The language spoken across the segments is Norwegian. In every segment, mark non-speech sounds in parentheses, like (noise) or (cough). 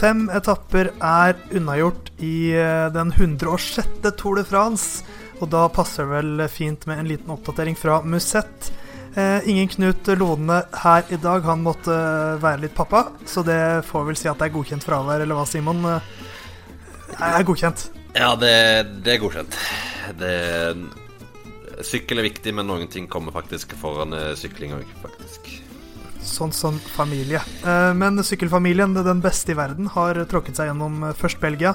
Fem etapper er unnagjort i eh, den 106. Tour de France. Og da passer det vel fint med en liten oppdatering fra Musett. Eh, ingen Knut Lone her i dag. Han måtte være litt pappa, så det får vel si at det er godkjent fravær, eller hva, Simon? Eh, er godkjent? Ja, det, det er godkjent. Det, sykkel er viktig, men noen ting kommer faktisk foran eh, sykling òg, faktisk. Sånn som familie. Eh, men sykkelfamilien, den beste i verden, har tråkket seg gjennom eh, først Belgia,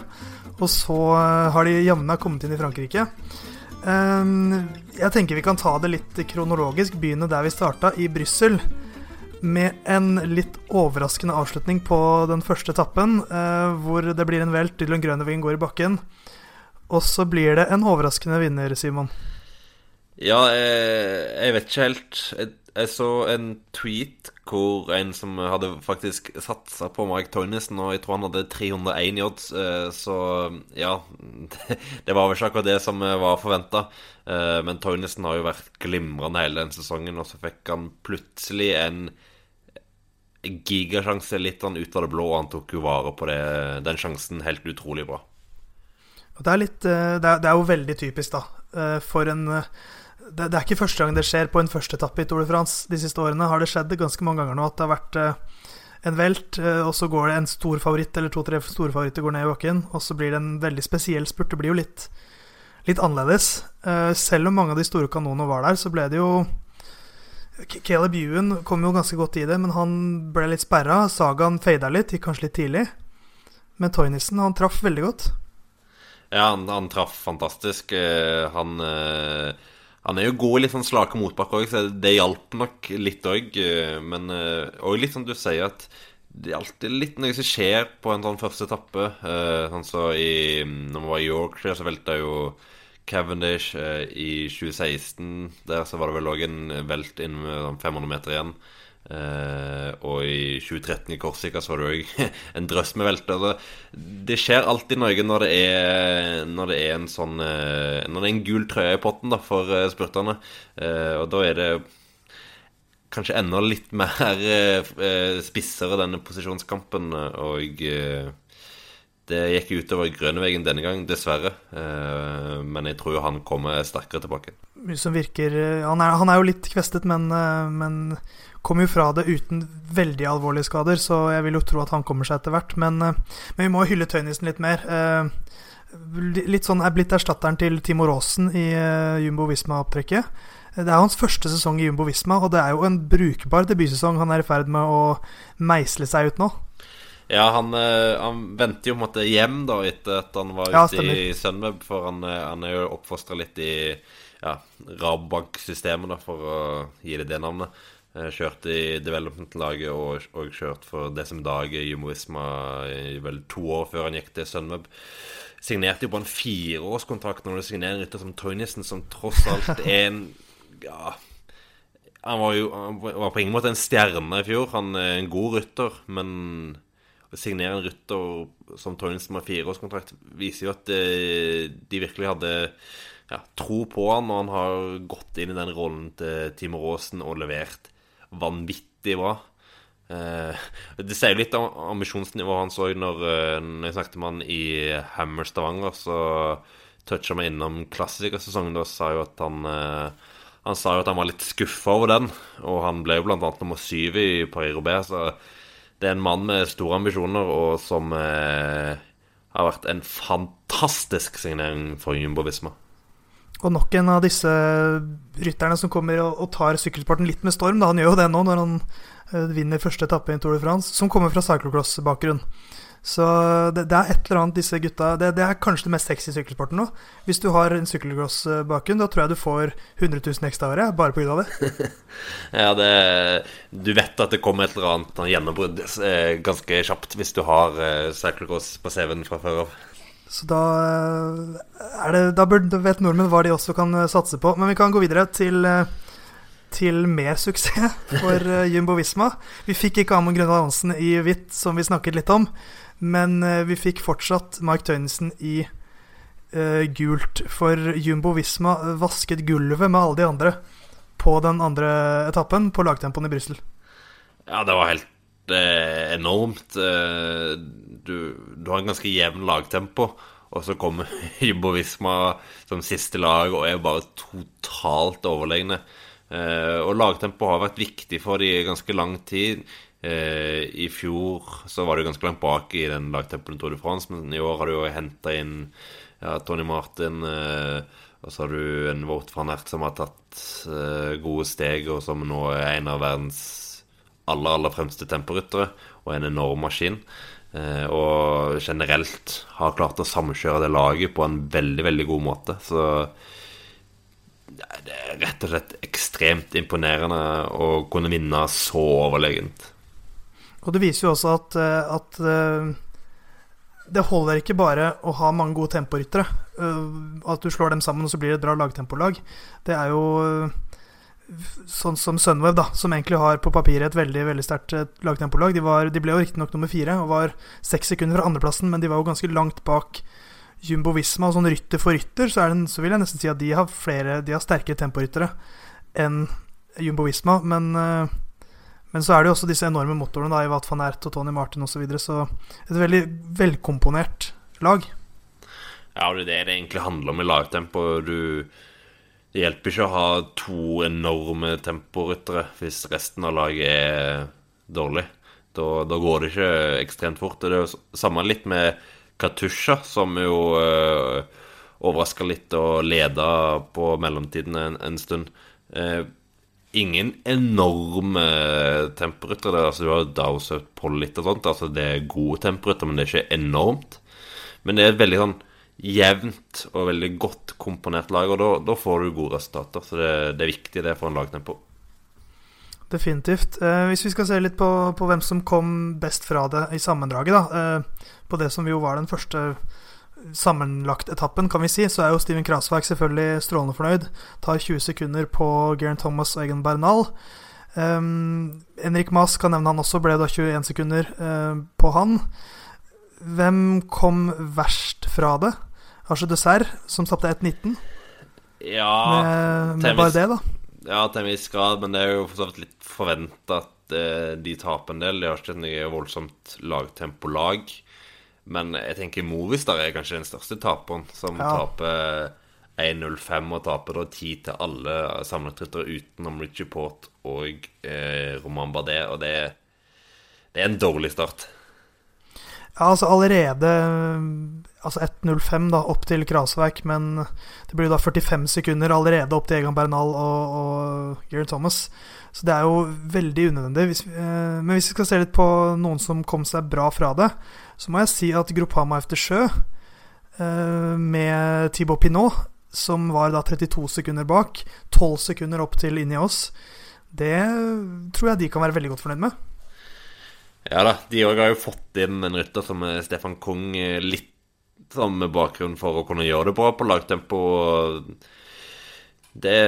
og så eh, har de jammen kommet inn i Frankrike. Jeg tenker vi kan ta det litt kronologisk, begynne der vi starta, i Brussel. Med en litt overraskende avslutning på den første etappen, hvor det blir en velt, Dylan Grønevingen går i bakken. Og så blir det en overraskende vinner, Simon. Ja, jeg, jeg vet ikke helt. Jeg, så en tweet hvor en som hadde faktisk satsa på Mike Toynesen, og jeg tror han hadde 301 odds, eh, så ja (laughs) Det var vel ikke akkurat det som eh, var forventa. Eh, men Toynesen har jo vært glimrende hele den sesongen, og så fikk han plutselig en gigasjanse litt sånn ut av det blå, og han tok jo vare på det, den sjansen helt utrolig bra. Det er, litt, det er, det er jo veldig typisk, da, for en det, er ikke første gang det skjer på en første etappe i Tour de France. De siste årene har det skjedd ganske mange ganger nå at det har vært uh, en velt, uh, og så går det en stor favoritt eller to-tre store favoritter går ned i bakken, og så blir det en veldig spesiell spurt. Det blir jo litt, litt annerledes. Uh, selv om mange av de store kanonene var der, så ble det jo Caleb Ewan kom jo ganske godt i det, men han ble litt sperra. Sagaen fada litt, gikk kanskje litt tidlig. Men Toynissen, han traff veldig godt. Ja, han, han traff fantastisk. Han han er jo god i litt sånn slake motbakker òg, så det hjalp nok litt òg. Eh, men òg eh, litt som du sier, at det er alltid litt noe som skjer på en sånn første etappe. Eh, sånn så i, Når vi var i Yorkshire, så velta jo Cavendish i 2016. Der så var det vel òg en velt inn med 500 sånn meter igjen. Uh, og i 2013 i Korsika så var det òg (laughs) en drøss med velter. Altså, det skjer alltid noe når det er, når det er en sånn uh, Når det er en gul trøye i potten da, for uh, spurterne. og da er det kanskje enda litt mer spissere, denne posisjonskampen. Og det gikk utover Grønnevegen denne gang, dessverre. men jeg tror han kommer sterkere tilbake. Som virker Han er, han er jo litt kvestet, men, men kom jo fra det uten veldig alvorlige skader, så jeg vil jo tro at han kommer seg etter hvert. Men, eh, men vi må hylle Tøynissen litt mer. Eh, litt sånn er blitt erstatteren til Timo Aasen i eh, Jumbo Visma-opptrekket. Det er hans første sesong i Jumbo Visma, og det er jo en brukbar debutsesong han er i ferd med å meisle seg ut nå. Ja, han, han venter jo på en måte hjem da etter at han var ute ja, i Sunweb, for han, han er jo oppfostra litt i ja, Rabobank-systemet, for å gi det det navnet. Eh, kjørte i development-laget og, og kjørt for det som dag i Jumoisma i vel to år før han gikk til Sunweb. Signerte jo på en fireårskontrakt når du signerer en rytter som Toynissen, som tross alt er en (laughs) Ja Han var jo han var på ingen måte en stjerne i fjor. Han er en god rytter, men signere en rytter som Toynissen med fireårskontrakt viser jo at de, de virkelig hadde ja, tro på han, og han har gått inn i den rollen til Timor Aasen og levert vanvittig bra. Eh, det sier jo litt om ambisjonsnivået hans òg. Når, eh, når jeg snakket med han i Hammer Stavanger, så toucha vi innom klassikersesongen. Da sa jo at han eh, Han sa jo at han var litt skuffa over den, og han ble jo annet nummer syv i Paris Roubais. Så det er en mann med store ambisjoner, og som eh, har vært en fantastisk signering for Jumbo Visma. Og nok en av disse rytterne som kommer og, tar sykkelsporten litt med storm. Da. Han gjør jo det nå når han uh, vinner første etappe i Tour de France, som kommer fra cyclocross-bakgrunn. Så det, det, er et eller annet disse gutta det, det, er kanskje det mest sexy i sykkelsporten nå. Hvis du har en sykkelcross-bakgrunn, da tror jeg du får 100 000 ekstra året bare pga. det. (laughs) ja, det Du vet at det kommer et eller annet gjennombrudd eh, ganske kjapt hvis du har eh, cyclocross på CV-en fra før av. Så da, eh, det, da, bør, vet nordmenn hva de også kan eh, satse på. Men vi kan gå videre til, til mer suksess for Jumbo Visma. Vi fikk ikke Amund Grønvald Hansen i hvitt, som vi snakket litt om, men uh, vi fikk fortsatt Mike Tønnesen i uh, gult. For Jumbo Visma vasket gulvet med alle de andre på den andre etappen, på lagtempoen i Brussel. Ja, det var helt enormt. Du, du har en ganske jevn lagtempo. Og så kommer (laughs) Jumbo Visma som siste lag og er bare totalt overlegne. Eh, og lagtempo har vært viktig for dem i ganske lang tid. Eh, I fjor så var du ganske langt bak i den lagtempoen Tour de France, men i år har du jo henta inn ja, Tony Martin. Eh, og så har du en Vought van Ert som har tatt eh, gode steg, og som nå er en av verdens aller, aller fremste temporyttere, og en enorm maskin. Eh, og generelt har klart å samkjøre det laget på en veldig, veldig god måte. Så det er rett og slett ekstremt imponerende å kunne vinne så overlegent. Og det viser jo også at, eh, at eh, det holder ikke bare å ha mange gode temporyttere. At du slår dem sammen, og så blir det et bra lagtempolag. Det er jo sånn som Sunweb, da, som egentlig har på papiret et veldig veldig sterkt eh, lagtempolag. De, var, de ble jo riktignok nummer fire og var seks sekunder fra andreplassen, men de var jo ganske langt bak Jumbo Visma. Og sånn rytter for rytter, så, det, så, vil jeg nesten si at de har flere De har sterkere temporyttere enn Jumbo Visma. Men, eh, men, så er det jo også disse enorme motorene da, i Wat van Ert og Tony Martin osv. Så, videre, så et veldig velkomponert lag. Ja, det er det det egentlig handler om i lagtempo. Du det hjelper ikke å ha to enorme temporyttere hvis resten av laget er dårlig. Da, da går det ikke ekstremt fort. Det er jo samme litt med Katusha, som jo øh, eh, overraska litt og leda på mellomtiden en, en stund. Eh, ingen enorme temporyttere. Altså, du har dowsout på litt og sånt. Altså, det er gode temporyttere, men det er ikke enormt. Men det er et veldig sånn jevnt og veldig godt komponert lag, og da, da får du gode resultater. Så det, det, er viktig det for en lagtempo. Definitivt. Eh, hvis vi skal se litt på, på, hvem som kom best fra det i sammendraget, da, eh, på det som jo var den første sammenlagt-etappen, kan vi si, så er jo Steven Krasverk selvfølgelig strålende fornøyd. Tar 20 sekunder på Geraint Thomas og Egan Bernal. Um, Henrik Maas kan nevne han også, ble da 21 sekunder uh, på han. Hvem kom verst fra det? Arche Dessert, som tapte 1,19. Ja Med, med bare det, da. Ja, til en viss grad, men det er jo for så vidt litt forventa at uh, de taper en del. De har ikke et voldsomt lagtempolag. Men jeg tenker Movistar er kanskje den største taperen, som ja. taper 1.05 og taper da 10 til alle samletryttere utenom Richie Port og eh, Roman Bardet. Og det, det er en dårlig start. Ja, altså allerede Altså 1.05 da, opp til Krasverk, men det blir da 45 sekunder allerede opp til Egan Bernal og, og Gary Thomas. Så det er jo veldig unødvendig. Hvis, eh, men hvis vi skal se litt på noen som kom seg bra fra det, så må jeg si at Gruppama efter sjø, eh, med Thibaut Pinot, som var da 32 sekunder bak, 12 sekunder opp til inni oss, det tror jeg de kan være veldig godt fornøyd med. Ja da, de òg har jo fått inn en rytter som Stefan Kong eh, litt som bakgrunn for å kunne gjøre det bra på lagtempo. Det,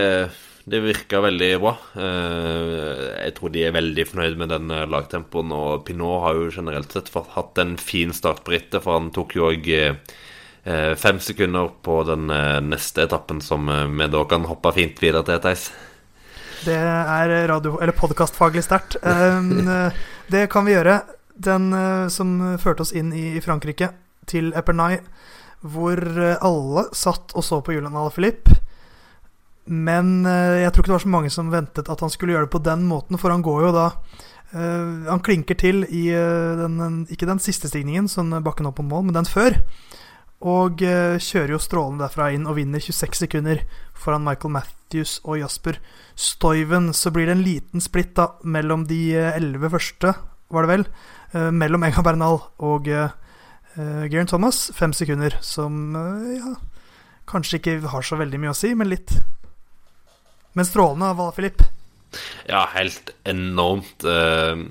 det virka veldig bra. Eh, jeg tror de er veldig fornøyd med den eh, lagtempoen. Og Pinot har jo generelt sett hatt en fin start på rittet, for han tok jo òg fem sekunder på den neste etappen, som vi da kan hoppe fint videre til, Theis. Det er radio- eller podkastfaglig sterkt. (laughs) Det kan vi gjøre. Den som førte oss inn i, Frankrike, til Epernay, hvor alle satt og så på Julian Alaphilippe. Men uh, jeg tror ikke det var så mange som ventet at han skulle gjøre det på den måten, for han går jo da Han klinker til i den, ikke den siste stigningen, sånn bakken opp mot mål, men den før. Og kjører jo strålende derfra inn og vinner 26 sekunder foran Michael Matthews og Jasper Stoiven, så blir det en liten splitt da, mellom de eh, elleve første, var det vel, mellom Ega Bernal og uh, Geirin Thomas. Fem sekunder, som ja, kanskje ikke har så veldig mye å si, men litt. Men strålende av Philip. Ja, helt enormt. Uh,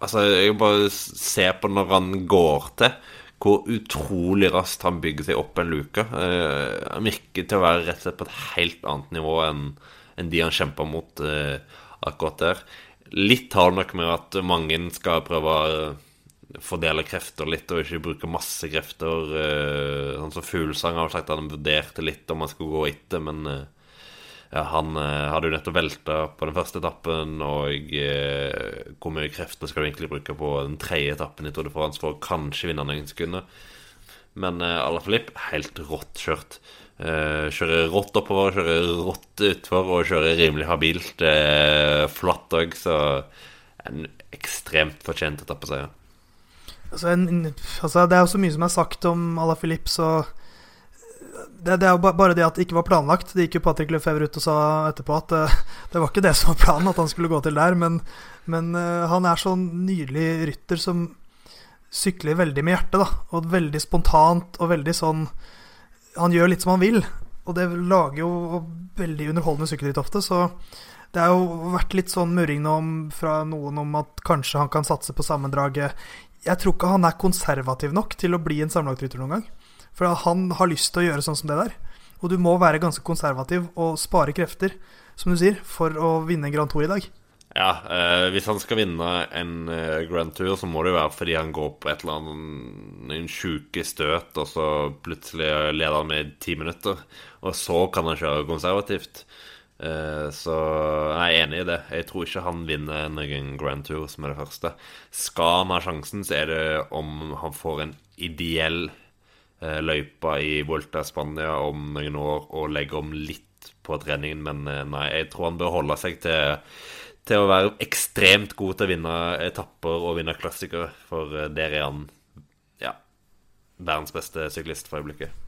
altså, jeg bare ser på når han går til hvor utrolig raskt han bygger seg opp en luke. Uh, han virker til å være rett og slett på et helt annet nivå enn de han kjempa mot uh, akkurat der. Litt har det nok med at mange skal prøve å fordele krefter litt og ikke bruke masse krefter. Sånn som Fuglesang har sagt at han vurderte litt om han skulle gå etter, men han uh, hadde jo nettopp velta på den første etappen, og uh, hvor mye krefter skal du egentlig bruke på den tredje etappen i Tour de France for å kanskje vinne noen sekunder? Men eh, Ala Filip, helt rått kjørt. Uh, kjører rått oppover, kjører rått utfor og kjører rimelig habilt. Flatt òg, så en ekstremt fortjent etappeseier. Altså, altså, det er jo så mye som er sagt om Ala Filip, så det, det, er jo bare det at det ikke var planlagt. Det gikk jo Patrick Lefebvre ut og sa etterpå at uh, (laughs) det var ikke det som var planen, at han skulle gå til der. Men, men uh, han er sånn nydelig rytter som sykler veldig med hjertet, da. Og veldig spontant og veldig sånn Han gjør litt som han vil. Og det lager jo veldig underholdende sykkelritt ofte, så det har jo vært litt sånn murring nå fra noen om at kanskje han kan satse på sammendraget. Jeg tror ikke han er konservativ nok til å bli en sammenlagtrytter noen gang. For han har lyst til å gjøre sånn som det der. Og du må være ganske konservativ og spare krefter, som du sier, for å vinne en Grand Tour i dag. Ja, eh, hvis han skal vinne en eh, Grand Tour, så må det jo være fordi han går på et eller annet sjuke støt, og så plutselig leder han med ti minutter. Og så kan han kjøre konservativt. Eh, så jeg er enig i det. Jeg tror ikke han vinner noen Grand Tour som er det første. Skal han ha sjansen, så er det om han får en ideell løypa i Volta Spania om noen år og legge om litt på treningen, men eh, nei, jeg tror han bør holde seg til, til å være ekstremt god til å vinne etapper og vinne klassikere, for eh, der er han ja, verdens beste syklist for øyeblikket.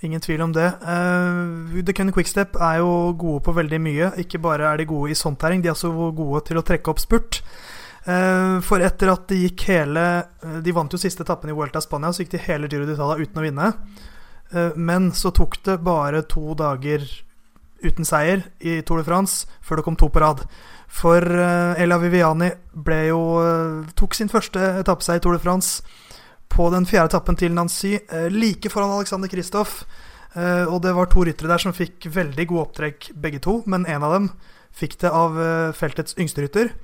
Ingen tvil om det. Uh, The Kenny Quickstep er jo gode på veldig mye. Ikke bare er de gode i sånn terreng, de er også gode til å trekke opp spurt. Eh, for etter at de gikk hele eh, De vant jo siste etappen i Vuelta Spania, så gikk de hele Giro d'Italia uten å vinne. Eh, men så tok det bare to dager uten seier i Tour de France før det kom to på rad. For Ella Viviani ble jo, tok sin første etappeseier i Tour de France på den fjerde etappen til Nancy, like foran Alexander Kristoff. Og det var to ryttere der som fikk veldig gode opptrekk, begge to. Men en av dem fikk det av feltets yngste rytter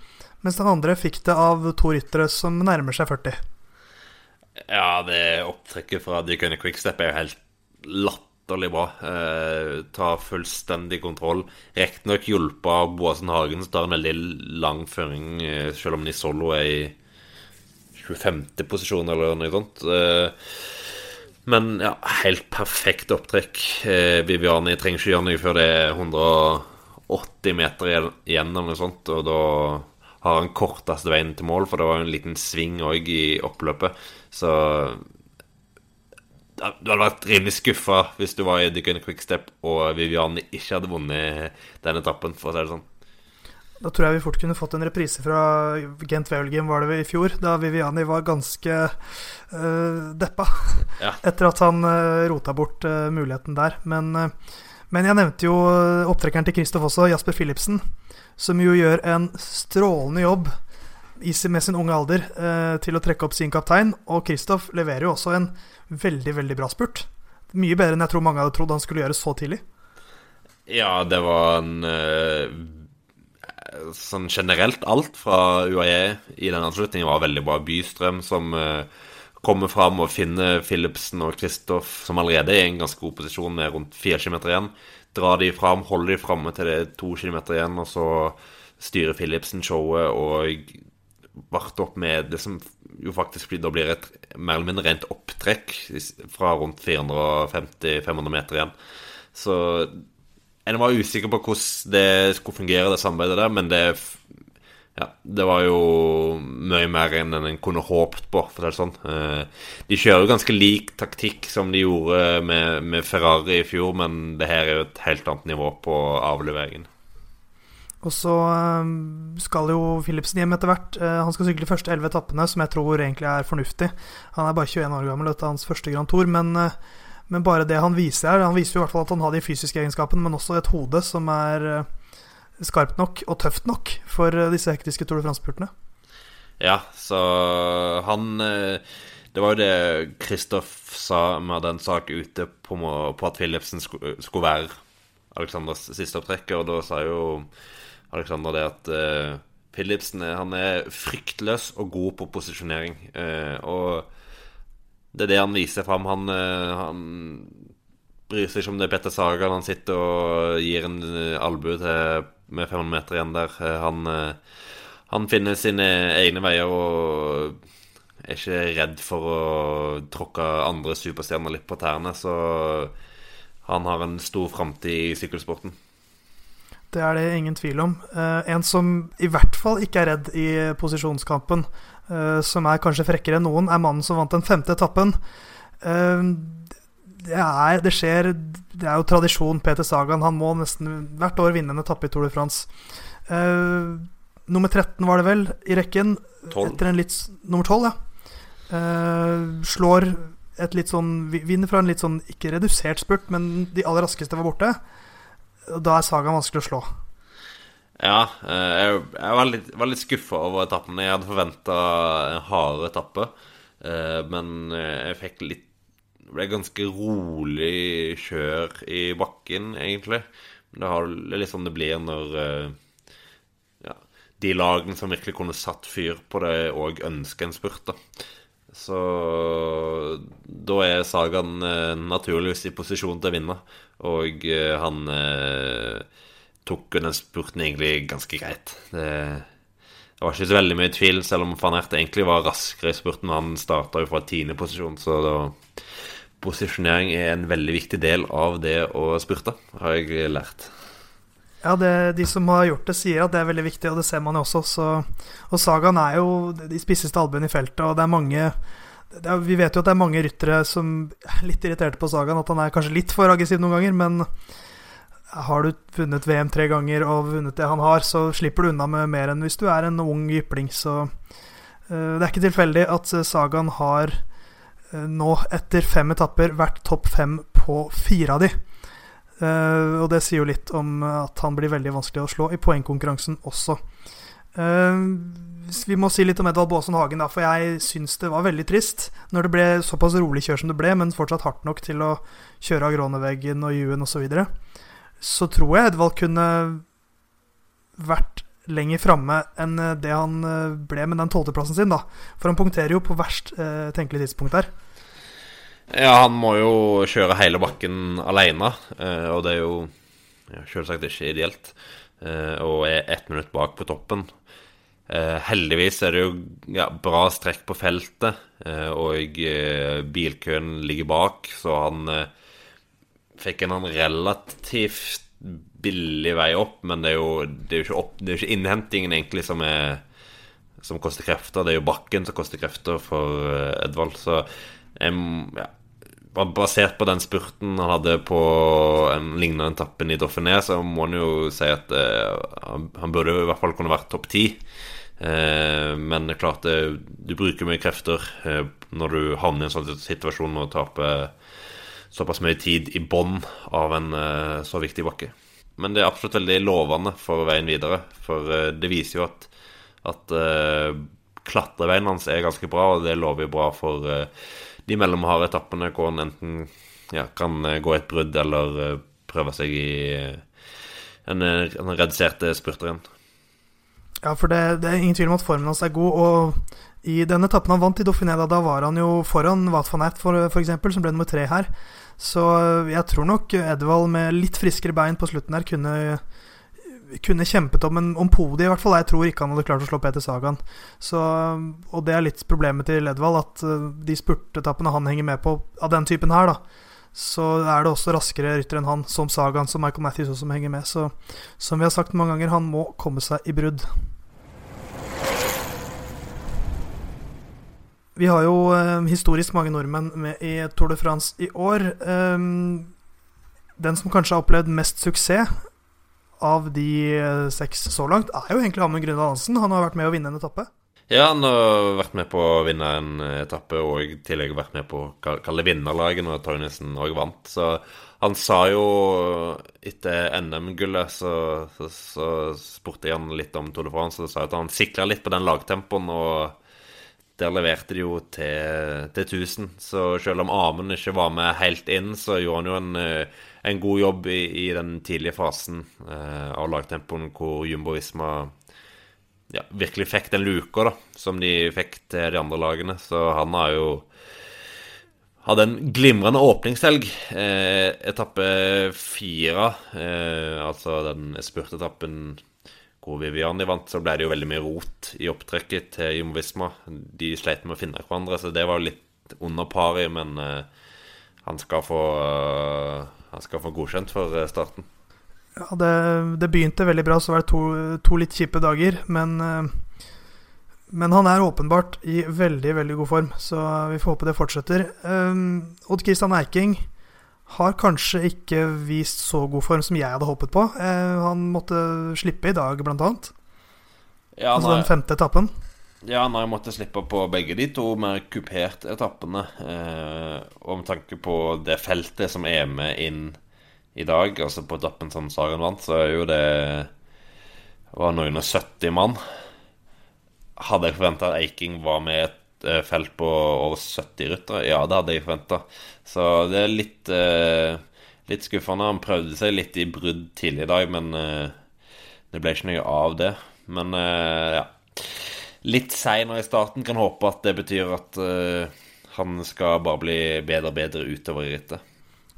mens den andre fikk det av to ryttere som nærmer seg 40. Ja, det opptrekket fra Deacon Quickstep er jo helt latterlig bra. Eh, ta fullstendig kontroll. Riktignok hjulpet av Boasen Hagen, som tar en veldig lang føring, eh, selv om Nisolo er i 25. posisjon eller noe sånt. Eh, men ja, helt perfekt opptrekk. Eh, Viviani trenger ikke gjøre noe før det er 180 meter igjen, eller noe sånt, og da har han korteste veien til mål, for det var jo en liten sving òg i oppløpet. Så du hadde vært rimelig skuffa hvis du var i Dickon Quickstep og Viviani ikke hadde vunnet den etappen, for å si det sånn. Da tror jeg vi fort kunne fått en reprise fra Gent Wevelgem, var det i fjor, da Viviani var ganske uh, deppa (laughs) ja. etter at han uh, rota bort uh, muligheten der. Men, men jeg nevnte jo opptrekkeren til Kristoff også, Jasper Philipsen som jo gjør en strålende jobb med sin unge alder eh, til å trekke opp sin kaptein. Og Kristoff leverer jo også en veldig, veldig bra spurt. Mye bedre enn jeg tror mange hadde trodd han skulle gjøre så tidlig. Ja, det var en eh, Sånn generelt alt fra UAE i den avslutningen var veldig bra. Bystrøm som eh, kommer fram og finner Philipsen og Kristoff, som allerede er i en ganske god posisjon med rundt fire kilometer igjen dra de fram, holde de framme til det er to kilometer igjen, og så styrer Philipsen showet og varte opp med det som jo faktisk da blir et mer eller mindre rent opptrekk fra rundt 450-500 meter igjen. Så en var usikker på hvordan det skulle fungere, det samarbeidet der, men det ja, det var jo mye mer enn en kunne håpet på, for å si det sånn. Eh, de kjører jo ganske lik taktikk som de gjorde med, med, Ferrari i fjor, men det her er jo et helt annet nivå på avleveringen. Og så eh, skal jo Philipsen hjem etter hvert. Eh, han skal sykle de første elleve etappene, som jeg tror egentlig er fornuftig. Han er bare 21 år gammel, dette er hans første Grand Tour, men, men bare det han viser her Han viser jo i hvert fall at han har de fysiske egenskapene, men også et hode som er skarpt nok og tøft nok for eh, disse hektiske Tour de France-spurtene. Ja, så han eh, Det var jo det Kristoff sa med den sak ute på, at Philipsen skulle, være Aleksanders siste opptrekk, og da sa jo Alexander det at uh, Philipsen han er fryktløs og god på posisjonering. Uh, og det er det han viser fram. Han, uh, han bryr seg ikke om det er Petter Sagan han sitter og gir en albue til med 500 meter igjen der. Han, han finner sine egne veier og er ikke redd for å tråkke andre superstjerner litt på tærne. Så han har en stor framtid i sykkelsporten. Det er det ingen tvil om. Uh, en som i hvert fall ikke er redd i posisjonskampen, som er kanskje frekkere enn noen, er mannen som vant den femte etappen. Uh, det, er, det skjer Det er jo tradisjon, Peter Sagan. Han må nesten hvert år vinne en etappe i Tour de France. nummer 13 var det vel i rekken. 12. Etter en litt, nummer 12, ja. slår et litt sånn Vinner fra en litt sånn ikke redusert spurt, men de aller raskeste var borte. Og da er Sagan vanskelig å slå. Ja, eh, jeg, var litt, var litt skuffa over etappen. Jeg hadde forventa en hardere etappe, men jeg fikk litt Det ble ganske rolig kjør i bakken, egentlig. Det er litt sånn det blir når ja, de lagene som virkelig kunne satt fyr på det, òg ønsker en spurt. da så da er Sagan eh, naturligvis i posisjon til å vinne. Og eh, han eh, tok den spurten egentlig ganske greit. Det, det, var ikke så veldig mye tvil, selv om van Ert egentlig var raskere i spurten. Han starta jo fra tiendeposisjon, så da, posisjonering er en veldig viktig del av det å spurte, har jeg lært. Ja, det, de som har gjort det, sier at det er veldig viktig, og det ser man jo også. Så, og Sagaen er jo de spisseste albuene i feltet, og det er mange det er, Vi vet jo at det er mange ryttere som er litt irriterte på Sagaen, at han er kanskje litt for aggressiv noen ganger, men har du vunnet VM tre ganger og vunnet det han har, så slipper du unna med mer enn hvis du er en ung jypling. Så uh, det er ikke tilfeldig at Sagaen har nå, etter fem etapper, vært topp fem på fire av de. Uh, og det sier jo litt om at han blir veldig vanskelig å slå i poengkonkurransen også. Uh, vi må si litt om Edvald Baasen Hagen, da, for jeg syns det var veldig trist når det ble såpass rolig kjør som det ble, men fortsatt hardt nok til å kjøre av Gråneveggen og Juen osv. Så, videre. så tror jeg Edvald kunne vært lenger framme enn det han ble med den tolvteplassen sin, da. For han punkterer jo på verst eh, tenkelig tidspunkt der. Ja, han må jo kjøre hele bakken alene, eh, og det er jo ja, selvsagt ikke ideelt. Eh, og er ett minutt bak på toppen. Eh, heldigvis er det jo ja, bra strekk på feltet, og bilkøen ligger bak, så han fikk en relativt billig vei opp, men det er jo, det er jo ikke, opp, det er ikke, innhentingen egentlig som, er, som koster krefter. Det er jo bakken som koster krefter for Edvald. Så ja, basert på den spurten han hadde på en lignende etappen i Dauphiné, så må han jo si at eh, han, burde jo i hvert fall kunne vært topp ti. Eh, men det er klart det, du bruker mye krefter eh, når du havner i en sånn situasjon og taper såpass mye tid i bånn av en eh, så viktig bakke. Men det er absolutt veldig lovende for veien videre, for eh, det viser jo at, at uh, klatreveien hans er ganske bra, og det lover jo bra for de mellomharde etappene hvor han enten ja, kan eh, gå et brudd eller eh, prøve seg i eh, en, redusert spurter igjen. Ja, for det, det, er ingen tvil om at formen hans er god. Og i den etappen han vant i Dauphiné, da var han jo foran Wat van Ert, eksempel, som ble nummer tre her. Så jeg tror nok Edvald med litt friskere bein på slutten her kunne kunne kjempet om, en, om podiet, i hvert fall. Jeg tror ikke han hadde klart å slå Peter Sagan. Og det er litt problemet til Edvald, at uh, de spurtetappene han henger med på av den typen her, da, så er det også raskere ryttere enn han, som Sagan, som Michael Matthews også, som henger med. Så som vi har sagt mange ganger, han må komme seg i brudd. Vi har jo uh, historisk mange nordmenn med i Tour de France i år. Um, den som kanskje har opplevd mest suksess, av de eh, seks så langt, er jo egentlig Amund Gründal Hansen. Han har vært med å vinne en etappe. Ja, han har vært med på å vinne en etappe og tillegg vært med på å kalle vinnerlaget når Torgensen òg vant. Så han sa jo etter NM-gullet, så, så, så, spurte jeg han litt om Tour de France, og sa at han sikla litt på den lagtempoen. og der leverte de jo til, til 1000. Så selv om Amund ikke var med helt inn, så gjorde han jo en, eh, en god jobb i, i, den tidlige fasen eh, av lagtempoen hvor Jumbo Visma ja, virkelig fikk den luka da, som de fikk til de andre lagene. Så han har jo hadde en glimrende åpningshelg. Eh, etappe fire, eh, altså den spurtetappen hvor Viviani vant, så ble det jo veldig mye rot i opptrekket til Jumbo Visma. De sleit med å finne hverandre, så det var litt under pari, men uh, han, skal få, uh, han skal få godkjent for uh, starten. Ja, det, det, begynte veldig bra, så var det to, to litt kjipe dager, men men han er åpenbart i veldig veldig god form, så vi får håpe det fortsetter. Um, Odd Christian Eiking har kanskje ikke vist så god form som jeg hadde håpet på. Eh, han måtte slippe i dag, blant annet. Ja, altså den femte etappen. Ja, han har måttet slippe på begge de to mer kuperte etappene. Eh, og med tanke på det feltet som er med inn i dag, altså på etappen som Saren vant, så er jo det var noen og 70 mann. Hadde jeg forventa at Eiking var med et felt på over 70 ryttere. Ja, det hadde jeg forventa. Så det er litt, eh, litt skuffende. Han prøvde seg litt i brudd tidlig i dag, men eh, det ble ikke noe av det. Men eh, ja. Litt seinere i starten. Kan håpe at det betyr at eh, han skal bare bli bedre og bedre utover i rittet.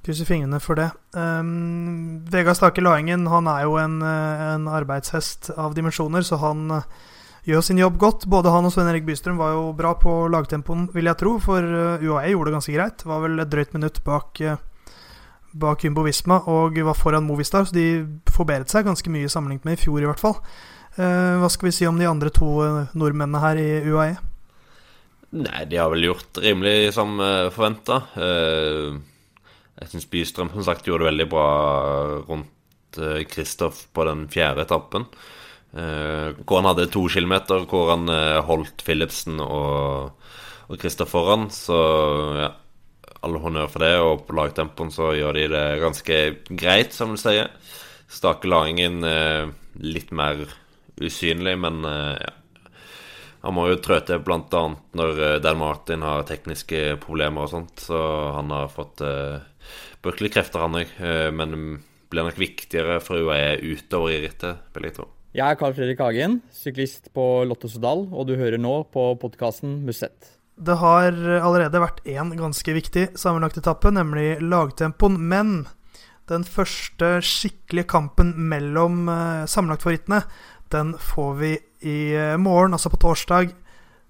Krysser fingrene for det. Um, Vegard Stake Laengen han er jo en, eh, en, arbeidshest av dimensjoner, så han gjør sin jobb godt. Både han og Svein Erik Bystrøm var jo bra på lagtempoen, vil jeg tro. For eh, UAE gjorde det ganske greit. Var vel et drøyt minutt bak, eh, bak Jumbo Visma og var foran Movistar, så de forbedret seg ganske mye sammenlignet med i fjor, i hvert fall. Eh, hva skal vi si om de andre to nordmennene her i UAE? Nei, de har vel gjort rimelig som forventa. Jeg syns Bystrøm som sagt gjorde det veldig bra rundt Kristoff på den fjerde etappen. Uh, hvor han hadde to kilometer hvor han uh, holdt Philipsen og, og Christer foran. Så ja, all honnør for det. Og på lagtempoen så gjør de det ganske greit, som du sier. Stake Laringen uh, litt mer usynlig, men ja. Han må jo trå til bl.a. når Dan Martin har tekniske problemer og sånt. Så han har fått uh, krefter, han òg. men blir nok viktigere for UAE utover i rittet, vil jeg tro. Jeg er Carl Fredrik Hagen, syklist på Lottosodal, og du hører nå på podkasten Musett. Det har allerede vært én ganske viktig sammenlagt etappe, nemlig lagtempoen. Men den første skikkelige kampen mellom uh, sammenlagtfavorittene, den får vi i uh, morgen, altså på torsdag,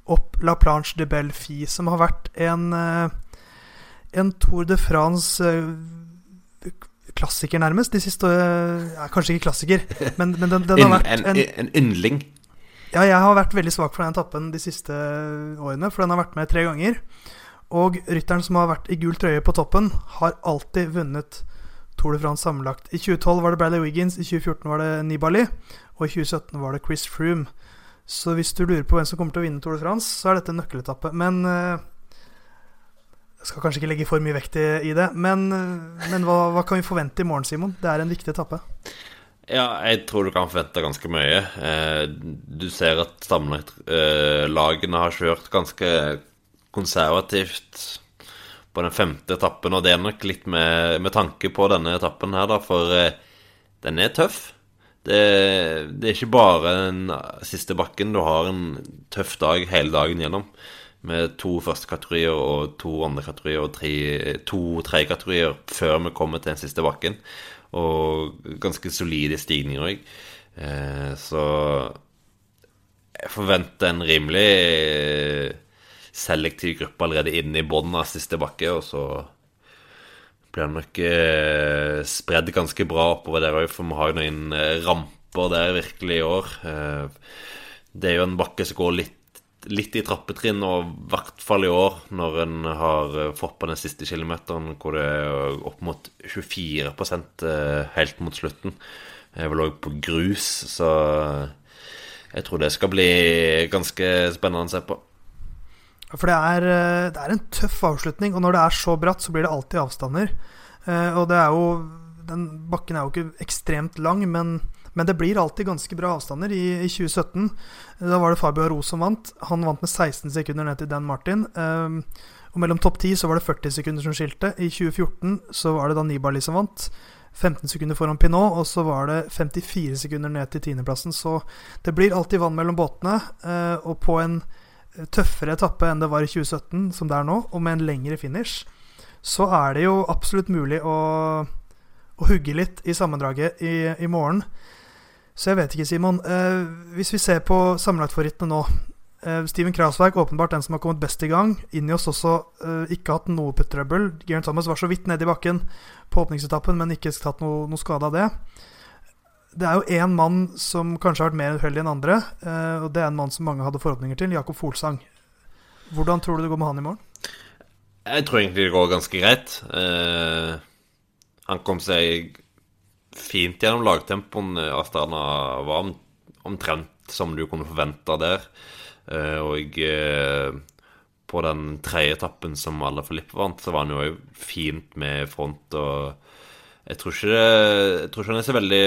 opp La Planche de Belfi, som har vært en, uh, en Tour de France klassiker, nærmest. De siste ja, Kanskje ikke klassiker, men, men den, den, har (laughs) vært en, en, en yndling? Ja, jeg har vært veldig svak for den etappen de siste årene, for den har vært med tre ganger. Og rytteren som har vært i gul trøye på toppen, har alltid vunnet Tour de France sammenlagt. I 2012 var det Bradley Wiggins, i 2014 var det Nibali, og i 2017 var det Chris Froome. Så hvis du lurer på hvem som kommer til å vinne Tour de France, så er dette en nøkkeletappe. Men uh, skal kanskje ikke legge for mye vekt i, i det, men, men hva, hva, kan vi forvente i morgen, Simon? Det er en viktig etappe. Ja, jeg tror du kan forvente ganske mye. Eh, du ser at sammenlagtlagene har kjørt ganske konservativt på den femte etappen, og det er nok litt med, med tanke på denne etappen her, da, for eh, den er tøff. Det, det, er ikke bare den siste bakken. Du har en tøff dag hele dagen gjennom med to første kategorier og to andre kategorier og tre, to tredje kategorier før vi kommer til den siste bakken. Og ganske solide stigninger òg. Eh, så jeg forventer en rimelig selektiv gruppe allerede inne i bunnen av siste bakke, og så blir det nok eh, spredd ganske bra oppover der òg, for vi har jo noen eh, ramper der virkelig i år. det er jo en bakke som går litt litt i trappetrinn, og i hvert fall i år, når en har eh, fått på den siste kilometeren, hvor det er opp mot 24 eh, helt mot slutten. Jeg vil òg på grus, så jeg tror det skal bli ganske spennende å se på. For det er, eh, det er en tøff avslutning, og når det er så bratt, så blir det alltid avstander. Og det er jo Den bakken er jo ikke ekstremt lang, men Men det blir alltid ganske bra avstander. I, i 2017 da var det Fabio Aro som vant. Han vant med 16 sekunder ned til Dan Martin. Um, og mellom topp 10 så var det 40 sekunder som skilte. I 2014 så var det da Nibali som vant. 15 sekunder foran Pinot, og så var det 54 sekunder ned til tiendeplassen. Så det blir alltid vann mellom båtene. Uh, og på en tøffere etappe enn det var i 2017, som det er nå, og med en lengre finish, så er det jo absolutt mulig å, å hugge litt i sammendraget i, i morgen. Så jeg vet ikke, Simon. Eh, hvis vi ser på sammenlagtfavorittene nå eh, Steven Krausverk åpenbart den som har kommet best i gang. Innios også eh, ikke hatt noe puttrøbbel. Geirn Thomas var så vidt nede i bakken på åpningsetappen, men ikke tatt noe, noe skade av det. Det er jo én mann som kanskje har vært mer uheldig enn andre, og det er en mann som mange hadde forhåpninger til, Jakob Folsang. Hvordan tror du det går med han i morgen? Jeg tror egentlig det går ganske greit. Eh, han kom seg fint gjennom lagtempoen. Astana var omtrent som du kunne forvente der. Eh, og eh, på den tredje etappen som alle Filippe vant, så var han jo fint med front. Og jeg tror ikke, det, jeg tror ikke han er så veldig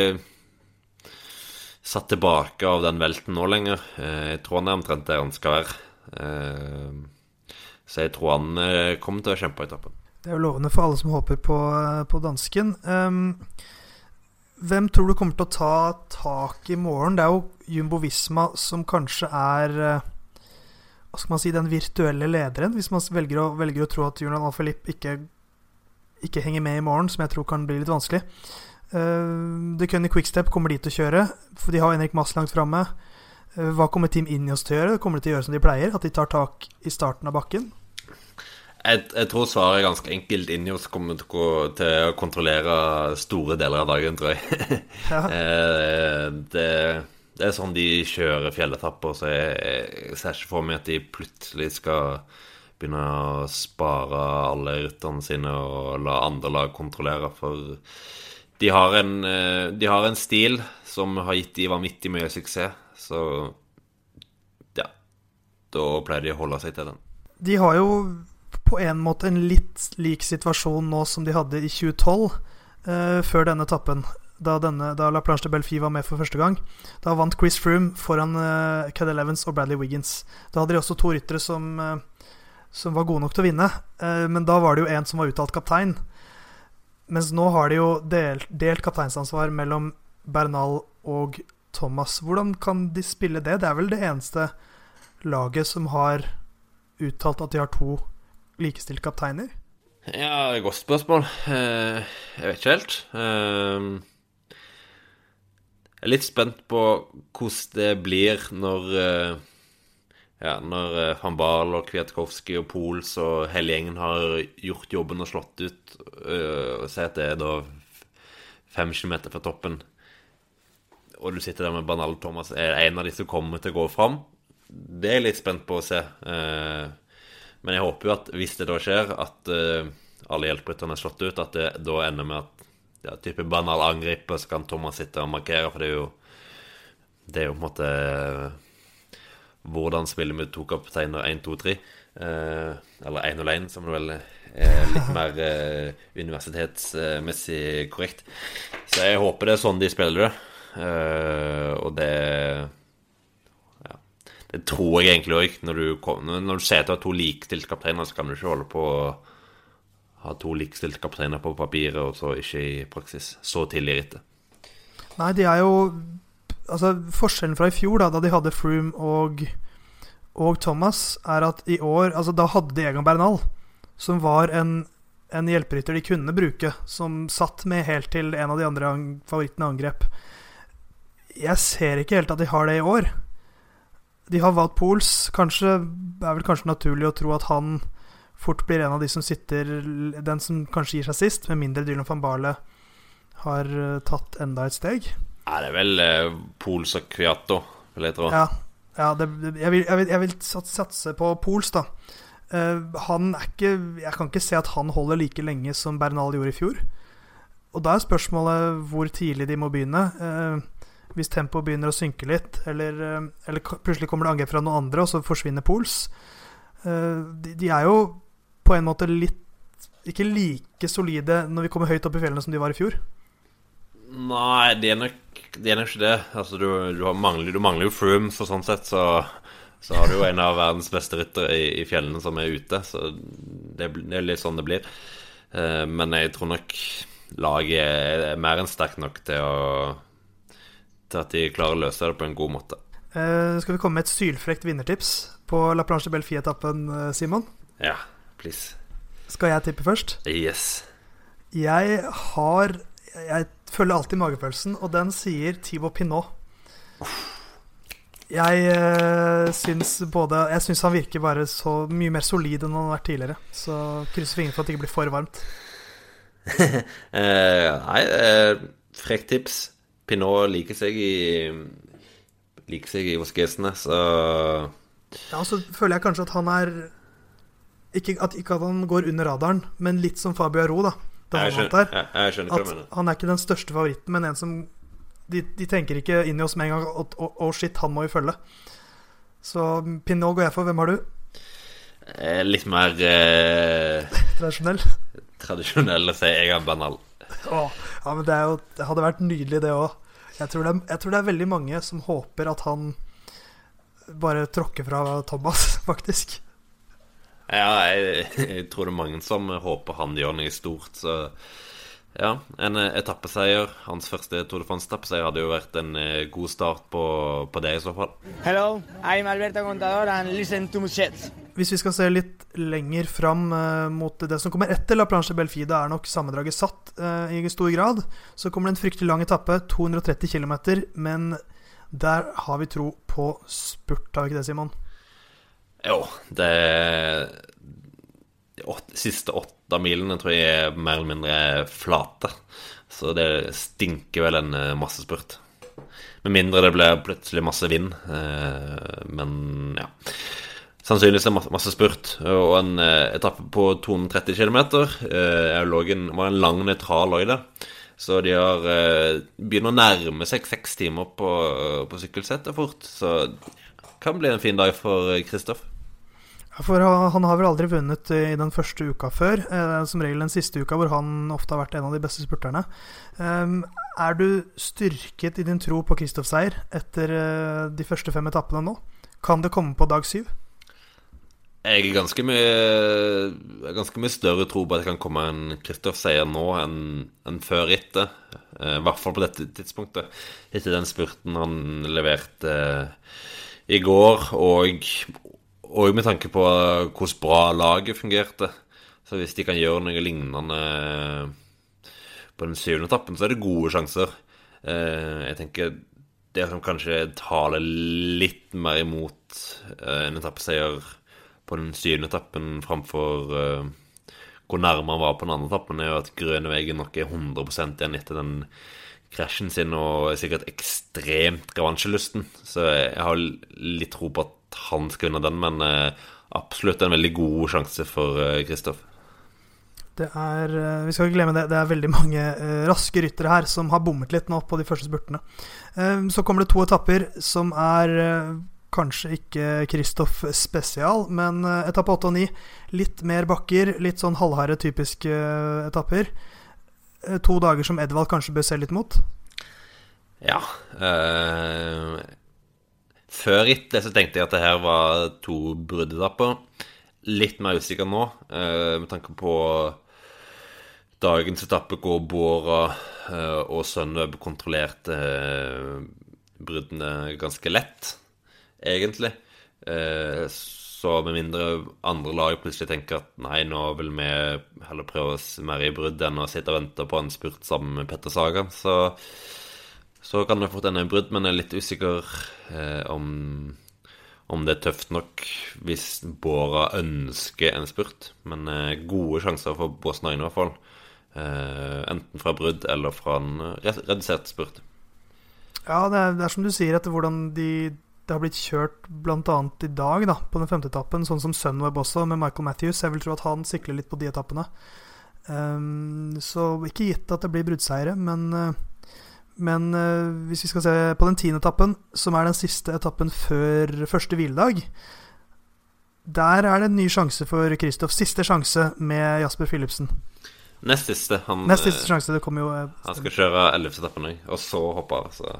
satt tilbake av den velten nå lenger. Eh, jeg tror han er omtrent der han skal være. Så jeg tror han kommer til å kjempe etappen. Det er jo lovende for alle som håper på, på dansken. Um, hvem tror du kommer til å ta tak i morgen? Det er jo Jumbo Visma som kanskje er eh, Hva skal man si den virtuelle lederen, hvis man velger å, velger å tro at Julian Alfalip ikke, ikke henger med i morgen, som jeg tror kan bli litt vanskelig. Uh, The Cunny Quickstep kommer de til å kjøre, for de har Henrik Mass langt framme. Uh, hva kommer Team Injos til å gjøre? Kommer de til å gjøre som de pleier? At de tar tak i starten av bakken? Jeg, jeg, tror svaret er ganske enkelt. Injos kommer til å, til å kontrollere store deler av dagen, tror jeg. (laughs) Ja. Eh, det, det, er sånn de kjører fjelletapper, så jeg, jeg, ser ikke for meg at de plutselig skal begynne å spare alle rytterne sine og la andre lag kontrollere. For de har en, eh, de har en stil som har gitt de vanvittig mye suksess, så ja Da pleier de å holde seg til den. De har jo på en måte en litt lik situasjon nå som de hadde i 2012, eh, før denne etappen. Da, denne, da, La Planche de Belfi var med for første gang. Da vant Chris Froome foran eh, Cadel Elevens og Bradley Wiggins. Da hadde de også to ryttere som, eh, som var gode nok til å vinne, uh, men da var det jo en som var uttalt kaptein. Mens nå har de jo delt, delt kapteinsansvar mellom Bernal og Thomas. Hvordan kan de spille det? Det er vel det eneste laget som har uttalt at de har to likestilt kapteiner? Ja, godt spørsmål. Eh, jeg vet ikke helt. Eh, jeg er litt spent på hvordan det blir når eh, ja, når van Baal og Kwiatkowski og Pols og hele gjengen har gjort jobben og slått ut, og si at det er da fem kilometer fra toppen, og du sitter der med Banal Thomas, er en av de som kommer til å gå fram? Det er jeg litt spent på å se. Men jeg håper jo at hvis det da skjer, at uh, alle hjelperytterne er slått ut, at det da ender med at ja, type banal angriper, så kan Thomas sitte og markere, for det er jo Det er jo på en måte uh, hvordan spille med to kapteiner 1, 2, 3. Uh, eller 1 og 1, som det vel er litt (laughs) mer uh, universitetsmessig korrekt. Så jeg håper det er sånn de spiller det. og det det tror jeg egentlig òg. Når, når, du ser at du har to likestilte kapteiner, så kan du ikke holde på å ha to likestilte kapteiner på papiret, og så ikke i praksis. Så tidlig i rittet. Nei, de er jo Altså, forskjellen fra i fjor, da, da de hadde Froome og, og Thomas, er at i år Altså, da hadde de Egan Bernal, som var en en hjelperytter de kunne bruke, som satt med helt til en av de andre favorittene angrep. Jeg ser ikke helt at de har det i år. De har valgt Pools. Kanskje er vel kanskje naturlig å tro at han fort blir en av de som sitter Den som kanskje gir seg sist, med mindre Dylan van Barle har uh, tatt enda et steg. Ja, det er vel eh, Pools og Kviato, vil jeg tro. Ja, ja det, jeg, vil, jeg, vil, jeg, vil, satse på Pools, da. Uh, han er ikke Jeg kan ikke se at han holder like lenge som Bernal gjorde i fjor. Og da er spørsmålet hvor tidlig de må begynne. Uh, hvis tempoet begynner å synke litt, eller, eh, eller, plutselig kommer det angrep fra noen andre, og så forsvinner Pols. Eh, de, de, er jo på en måte litt ikke like solide når vi kommer høyt opp i fjellene som de var i fjor. Nei, det er nok, det er nok ikke det. Altså, du, du, mangler, du mangler jo Froome, så sånn sett så, så har du jo en av verdens beste ryttere i, i, fjellene som er ute. Så det, det er litt sånn det blir. Uh, men jeg tror nok laget er mer enn sterkt nok til, å, til at de klarer å løse det på en god måte. Uh, skal vi komme med et sylfrekt vinnertips på La Planche Belfie-etappen, eh, Simon? Ja, please. Skal jeg tippe først? Yes. Jeg har Jeg følger alltid magefølelsen, og den sier Thibaut Pinot. Jeg uh, syns både Jeg syns han virker bare så mye mer solid enn han har vært tidligere. Så krysser fingrene for at det ikke blir for varmt. (laughs) nei, uh, frekt tips. Pinot liker seg i Liker seg i Voskesene, så Ja, så føler jeg kanskje at han er ikke at, ikke at han går under radaren, men litt som Fabio Aro, da jeg skjønner, jeg, jeg skjønner hva du mener. Han er ikke den største favoritten, men en som De, de tenker ikke inn i oss med en gang at oh, oh, shit, han må vi følge. Så Pinot går jeg for. Hvem har du? Eh, litt mer eh, (laughs) Tradisjonell? Tradisjonell, sier jeg er banal. Ja, men det, jo, det, hadde vært nydelig, det òg. Jeg, jeg, tror det er veldig mange som håper at han bare tråkker fra Thomas, (laughs) faktisk. Ja, jeg, jeg, tror det er mange som håper han gjør noe stort. Så ja, en etappeseier. Hans første Tour de France-etappeseier hadde jo vært en eh, god start på, på, det, i så fall. Hello, I'm Alberto Contador and listen to Muchet. Hvis vi skal se litt lenger fram eh, mot det som kommer etter La Planche Belfida, er nok sammendraget satt eh, i stor grad. Så kommer det en fryktelig lang etappe, 230 km, men der har vi tro på spurt, har vi ikke det, Simon? Jo, det De åt, siste åtte milene tror jeg er mer eller mindre flate. Så det stinker vel en eh, massespurt. Med mindre det blir plutselig masse vind. Eh, men ja. Sannsynligvis er masse spurt. Og en eh, etappe på 230 km lå var en lang, nøytral løyde. Så de har begynner å nærme seg seks timer på, på sykkelsettet fort. Så det kan bli en fin dag for Kristoff. For han har vel aldri vunnet i den første uka før. Eh, som regel den siste uka, hvor han ofte har vært en av de beste spurterne. Um, er du styrket i din tro på Kristoff seier etter uh, de første fem etappene nå? Kan det komme på dag syv? Jeg er ganske mye, ganske mye større tro på at det kan komme en Kristoff-seier nå enn, en før rittet. Uh, I hvert fall på dette tidspunktet. Etter den spurten han leverte i går, og og med tanke på hvordan bra laget fungerte. Så hvis de kan gjøre noe lignende på den syvende etappen, så er det gode sjanser. Eh, jeg tenker det som kanskje taler litt mer imot eh, en etappeseier på den syvende etappen framfor eh, hvor nærme han var på den andre etappen, er jo at Grønevegen nok er 100 igjen etter den krasjen sin og er sikkert ekstremt revansjelysten. Så jeg har litt tro på at han skal vinne den, men eh, absolutt en veldig god sjanse for Kristoff. Eh, det er, eh, vi skal ikke glemme det, det er veldig mange raske ryttere her som har bommet litt nå på de første spurtene. Så kommer det to etapper som er kanskje ikke Kristoff spesial, men etappe 8 og 9 litt mer bakker, litt sånn halvharde typiske etapper. to dager som Edvald kanskje bør se litt mot? Ja. Uh, før rittet så tenkte jeg at det her var to bruddetapper. Litt mer usikker nå, eh, med tanke på dagens etappe hvor Bora eh, og Sunweb kontrollerte eh, bruddene ganske lett, egentlig. Så med mindre andre lag plutselig tenker at nei, nå vil vi heller prøve oss mer i brudd enn å sitte og vente på en spurt sammen med Petter Sagan, så så kan det fort ende i brudd, men jeg er litt usikker eh, om, om det er tøft nok hvis Båra ønsker en spurt. Men eh, gode sjanser for Båsen i hvert fall. Eh, enten fra brudd eller fra en redusert spurt. Ja, det er, det er, som du sier, etter hvordan de, det har blitt kjørt bl.a. i dag, da, på den femte etappen, sånn som Sunweb også, med Michael Matthews. Jeg vil tro at han sikler litt på de etappene. Um, så ikke gitt at det blir bruddseiere, men uh, men uh, hvis vi skal se på den tiende etappen, som er den siste etappen før første hviledag Der er det en ny sjanse for Kristoff. Siste sjanse med Jasper Philipsen. Nest siste. Han, Nest siste sjanse. Det kommer jo Han skal kjøre ellevte etappen, og så hoppe av. Så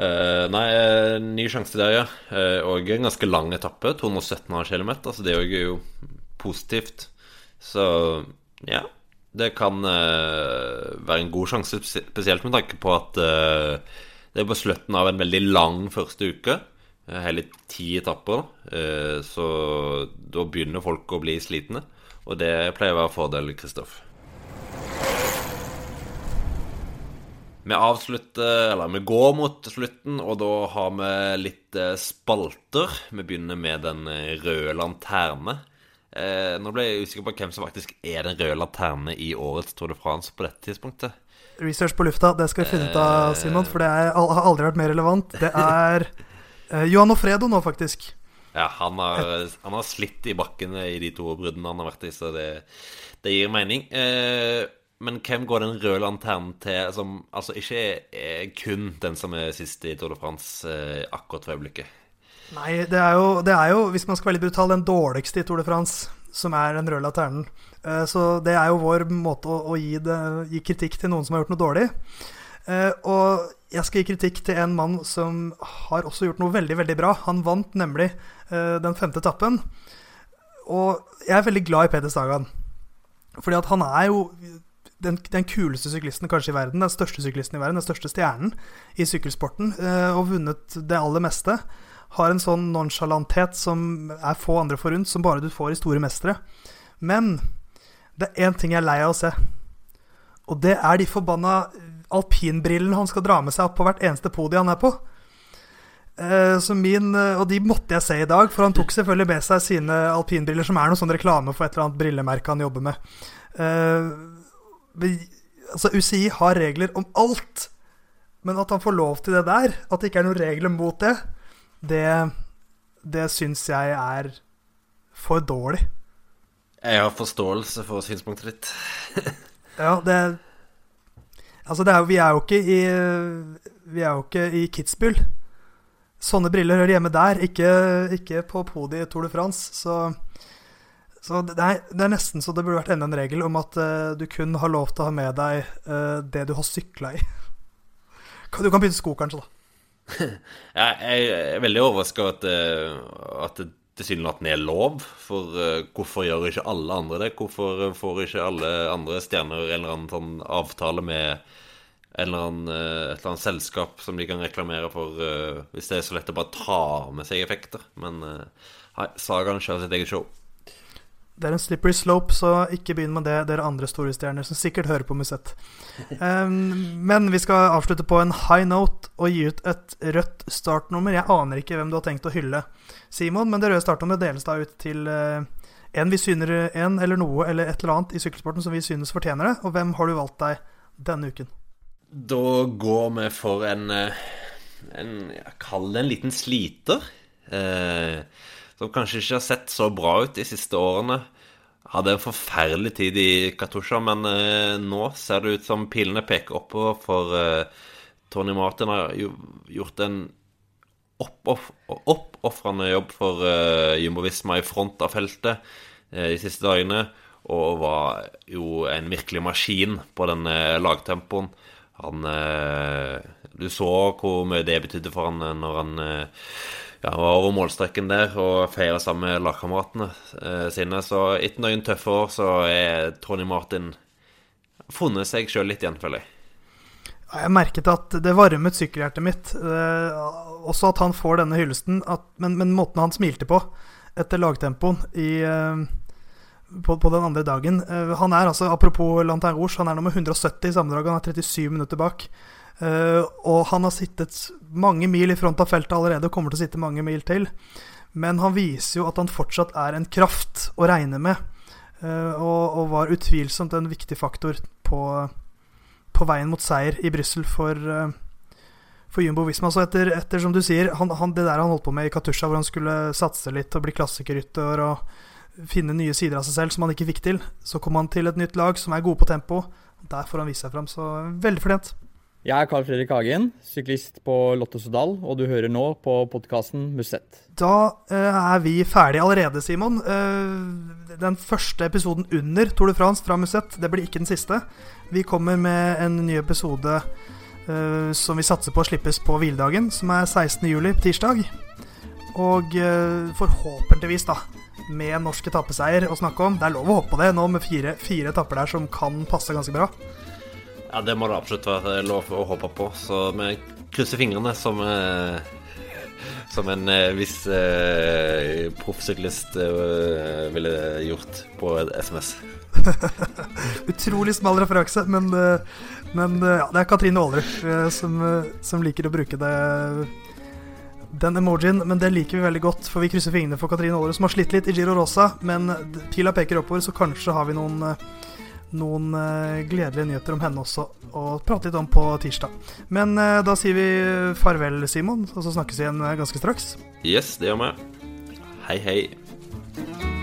Uh, nei, uh, ny sjanse der, ja. Uh, og en ganske lang etappe. 217 km. Så det er jo positivt. Så ja. Det kan være en god sjanse, spesielt med tanke på at det er på slutten av en veldig lang første uke. Hele ti etapper. så da begynner folk å bli slitne. Og det pleier å være fordel, Kristoff. Vi avslutter, eller vi går mot slutten, og da har vi litt eh, spalter. Vi begynner med Den eh, røde lanterne. Eh, nå ble jeg usikker på hvem som faktisk er Den røde lanterne i årets Tour de France på dette tidspunktet. Research på lufta, det skal vi finne ut av, Simon, for det er, har aldri vært mer relevant. Det er (laughs) eh, Johan Ofredo nå, faktisk. Ja, han har, han har, slitt i bakkene i de to bruddene han har vært i, så det, det gir mening. Eh, men hvem går den røde lanternen til, som altså ikke er kun den som er sist i Tour de France eh, akkurat for øyeblikket? Nei, det er, jo, det er, jo, hvis man skal være litt brutal, den dårligste i Tour de France, som er den røde lanternen. Eh, så det er jo vår måte å, å gi, det, gi, kritikk til noen som har gjort noe dårlig. Eh, og jeg skal gi kritikk til en mann som har også gjort noe veldig, veldig bra. Han vant nemlig eh, den femte etappen. Og jeg er veldig glad i Peder Sagan. Fordi at han er jo den, den, kuleste syklisten kanskje i verden, den største syklisten i verden, den største stjernen i sykkelsporten, og vunnet det aller meste. Har en sånn nonsjalanthet som er få andre forunt, som bare du får i store mestere. Men det er én ting jeg er lei av å se, og det er de forbanna alpinbrillene han skal dra med seg opp på hvert eneste podium han er på. Eh, så min, og de måtte jeg se i dag, for han tok selvfølgelig med seg sine alpinbriller, som er noe sånn reklame for et eller annet brillemerke han jobber med. Uh, Altså, UCI har regler om alt. Men at han får lov til det der, at det ikke er noen regler mot det, det, det syns jeg er for dårlig. Jeg har forståelse for synspunktet ditt. (laughs) ja, det Altså, det er, vi er jo ikke i Vi er jo ikke i Kitzbühel. Sånne briller hører hjemme der, ikke, ikke på podiet i Tour de France. Så så det er, det er, nesten så det burde vært enda en regel om at uh, du kun har lov til å ha med deg uh, det du har sykla i. (laughs) Du kan bytte sko, kanskje, da. Jeg er veldig overraska over at, uh, at det tilsynelatende er lov. For uh, hvorfor gjør ikke alle andre det? Hvorfor får ikke alle andre stjerner en eller annen sånn avtale med eller annen, et eller annet selskap som de kan reklamere for, hvis det er så lett å bare ta med seg effekter? Men uh, Sagaen kjører sitt eget show. Det er en slippery slope, så ikke begynn med det, dere andre store stjerner som sikkert hører på Musett. Um, (laughs) men vi skal avslutte på en high note og gi ut et rødt startnummer. Jeg aner ikke hvem du har tenkt å hylle, Simon, men det røde startnummeret deles da ut til uh, en vi syner en eller noe eller et eller annet i sykkelsporten som vi synes fortjener det. Og hvem har du valgt deg denne uken? Da går vi for en, eh, en Kall det en liten sliter. Uh, som kanskje ikke har sett så bra ut de siste årene. Hadde en forferdelig tid i Katusha, men eh, nå ser det ut som pilene peker oppover, for eh, Tony Martin har gjort en oppofrende jobb for eh, Jumbo Visma i front av feltet eh, de siste dagene, og var jo en virkelig maskin på den eh, lagtempoen. Han eh, Du så hvor mye det betydde for han når han ja, var over målstreken der og feira sammen med lagkameratene eh, sine. Så etter noen tøffe år så er Tony Martin funnet seg sjøl litt igjen, føler jeg. Jeg merket at det varmet sykkelhjertet mitt. Eh, også at han får denne hyllesten. At, men, men, måten han smilte på etter lagtempoen i, eh, på, på, den andre dagen eh, Han er altså, apropos Lantern Rouge, han er nummer 170 i sammendraget. Han er 37 minutter bak. Uh, og han har sittet mange mil i front av feltet allerede og kommer til å sitte mange mil til. Men han viser jo at han fortsatt er en kraft å regne med. Uh, og, og, var utvilsomt en viktig faktor på, på veien mot seier i Brussel for, uh, for Jumbo Visma. Så etter, etter, som du sier, han, han, det der han holdt på med i Katusha, hvor han skulle satse litt og bli klassikerrytter og finne nye sider av seg selv som han ikke fikk til, så kom han til et nytt lag som er gode på tempo. Der får han vise seg fram, så veldig fortjent. Jeg er Carl Fredrik Hagen, syklist på Lottosodal, og du hører nå på podkasten Musett. Da uh, er vi ferdige allerede, Simon. Uh, den første episoden under Tour de France fra Musett. Det blir ikke den siste. Vi kommer med en ny episode uh, som vi satser på å slippes på hviledagen, som er 16. juli på tirsdag. Og forhåpentligvis, da, med norsk etappeseier å snakke om. Det er lov å håpe på det nå med fire, fire etapper der som kan passe ganske bra. Ja, det må det absolutt være lov å håpe på. Så vi krysser fingrene som uh som en eh, viss eh, proffsyklist eh, ville gjort på SMS. (laughs) Utrolig smal referanse, men, eh, men eh, ja, det er Katrine Aalerud som, som, liker å bruke det den emojien, men det liker vi veldig godt, for vi krysser fingrene for Katrine Aalerud, som har slitt litt i Giro Rosa, men pila peker oppover, så kanskje har vi noen noen uh, gledelige nyheter om henne også og prate litt om på tirsdag. Men uh, da sier vi farvel, Simon, og så snakkes vi igjen uh, ganske straks. Yes, det gjør vi. Hei, hei.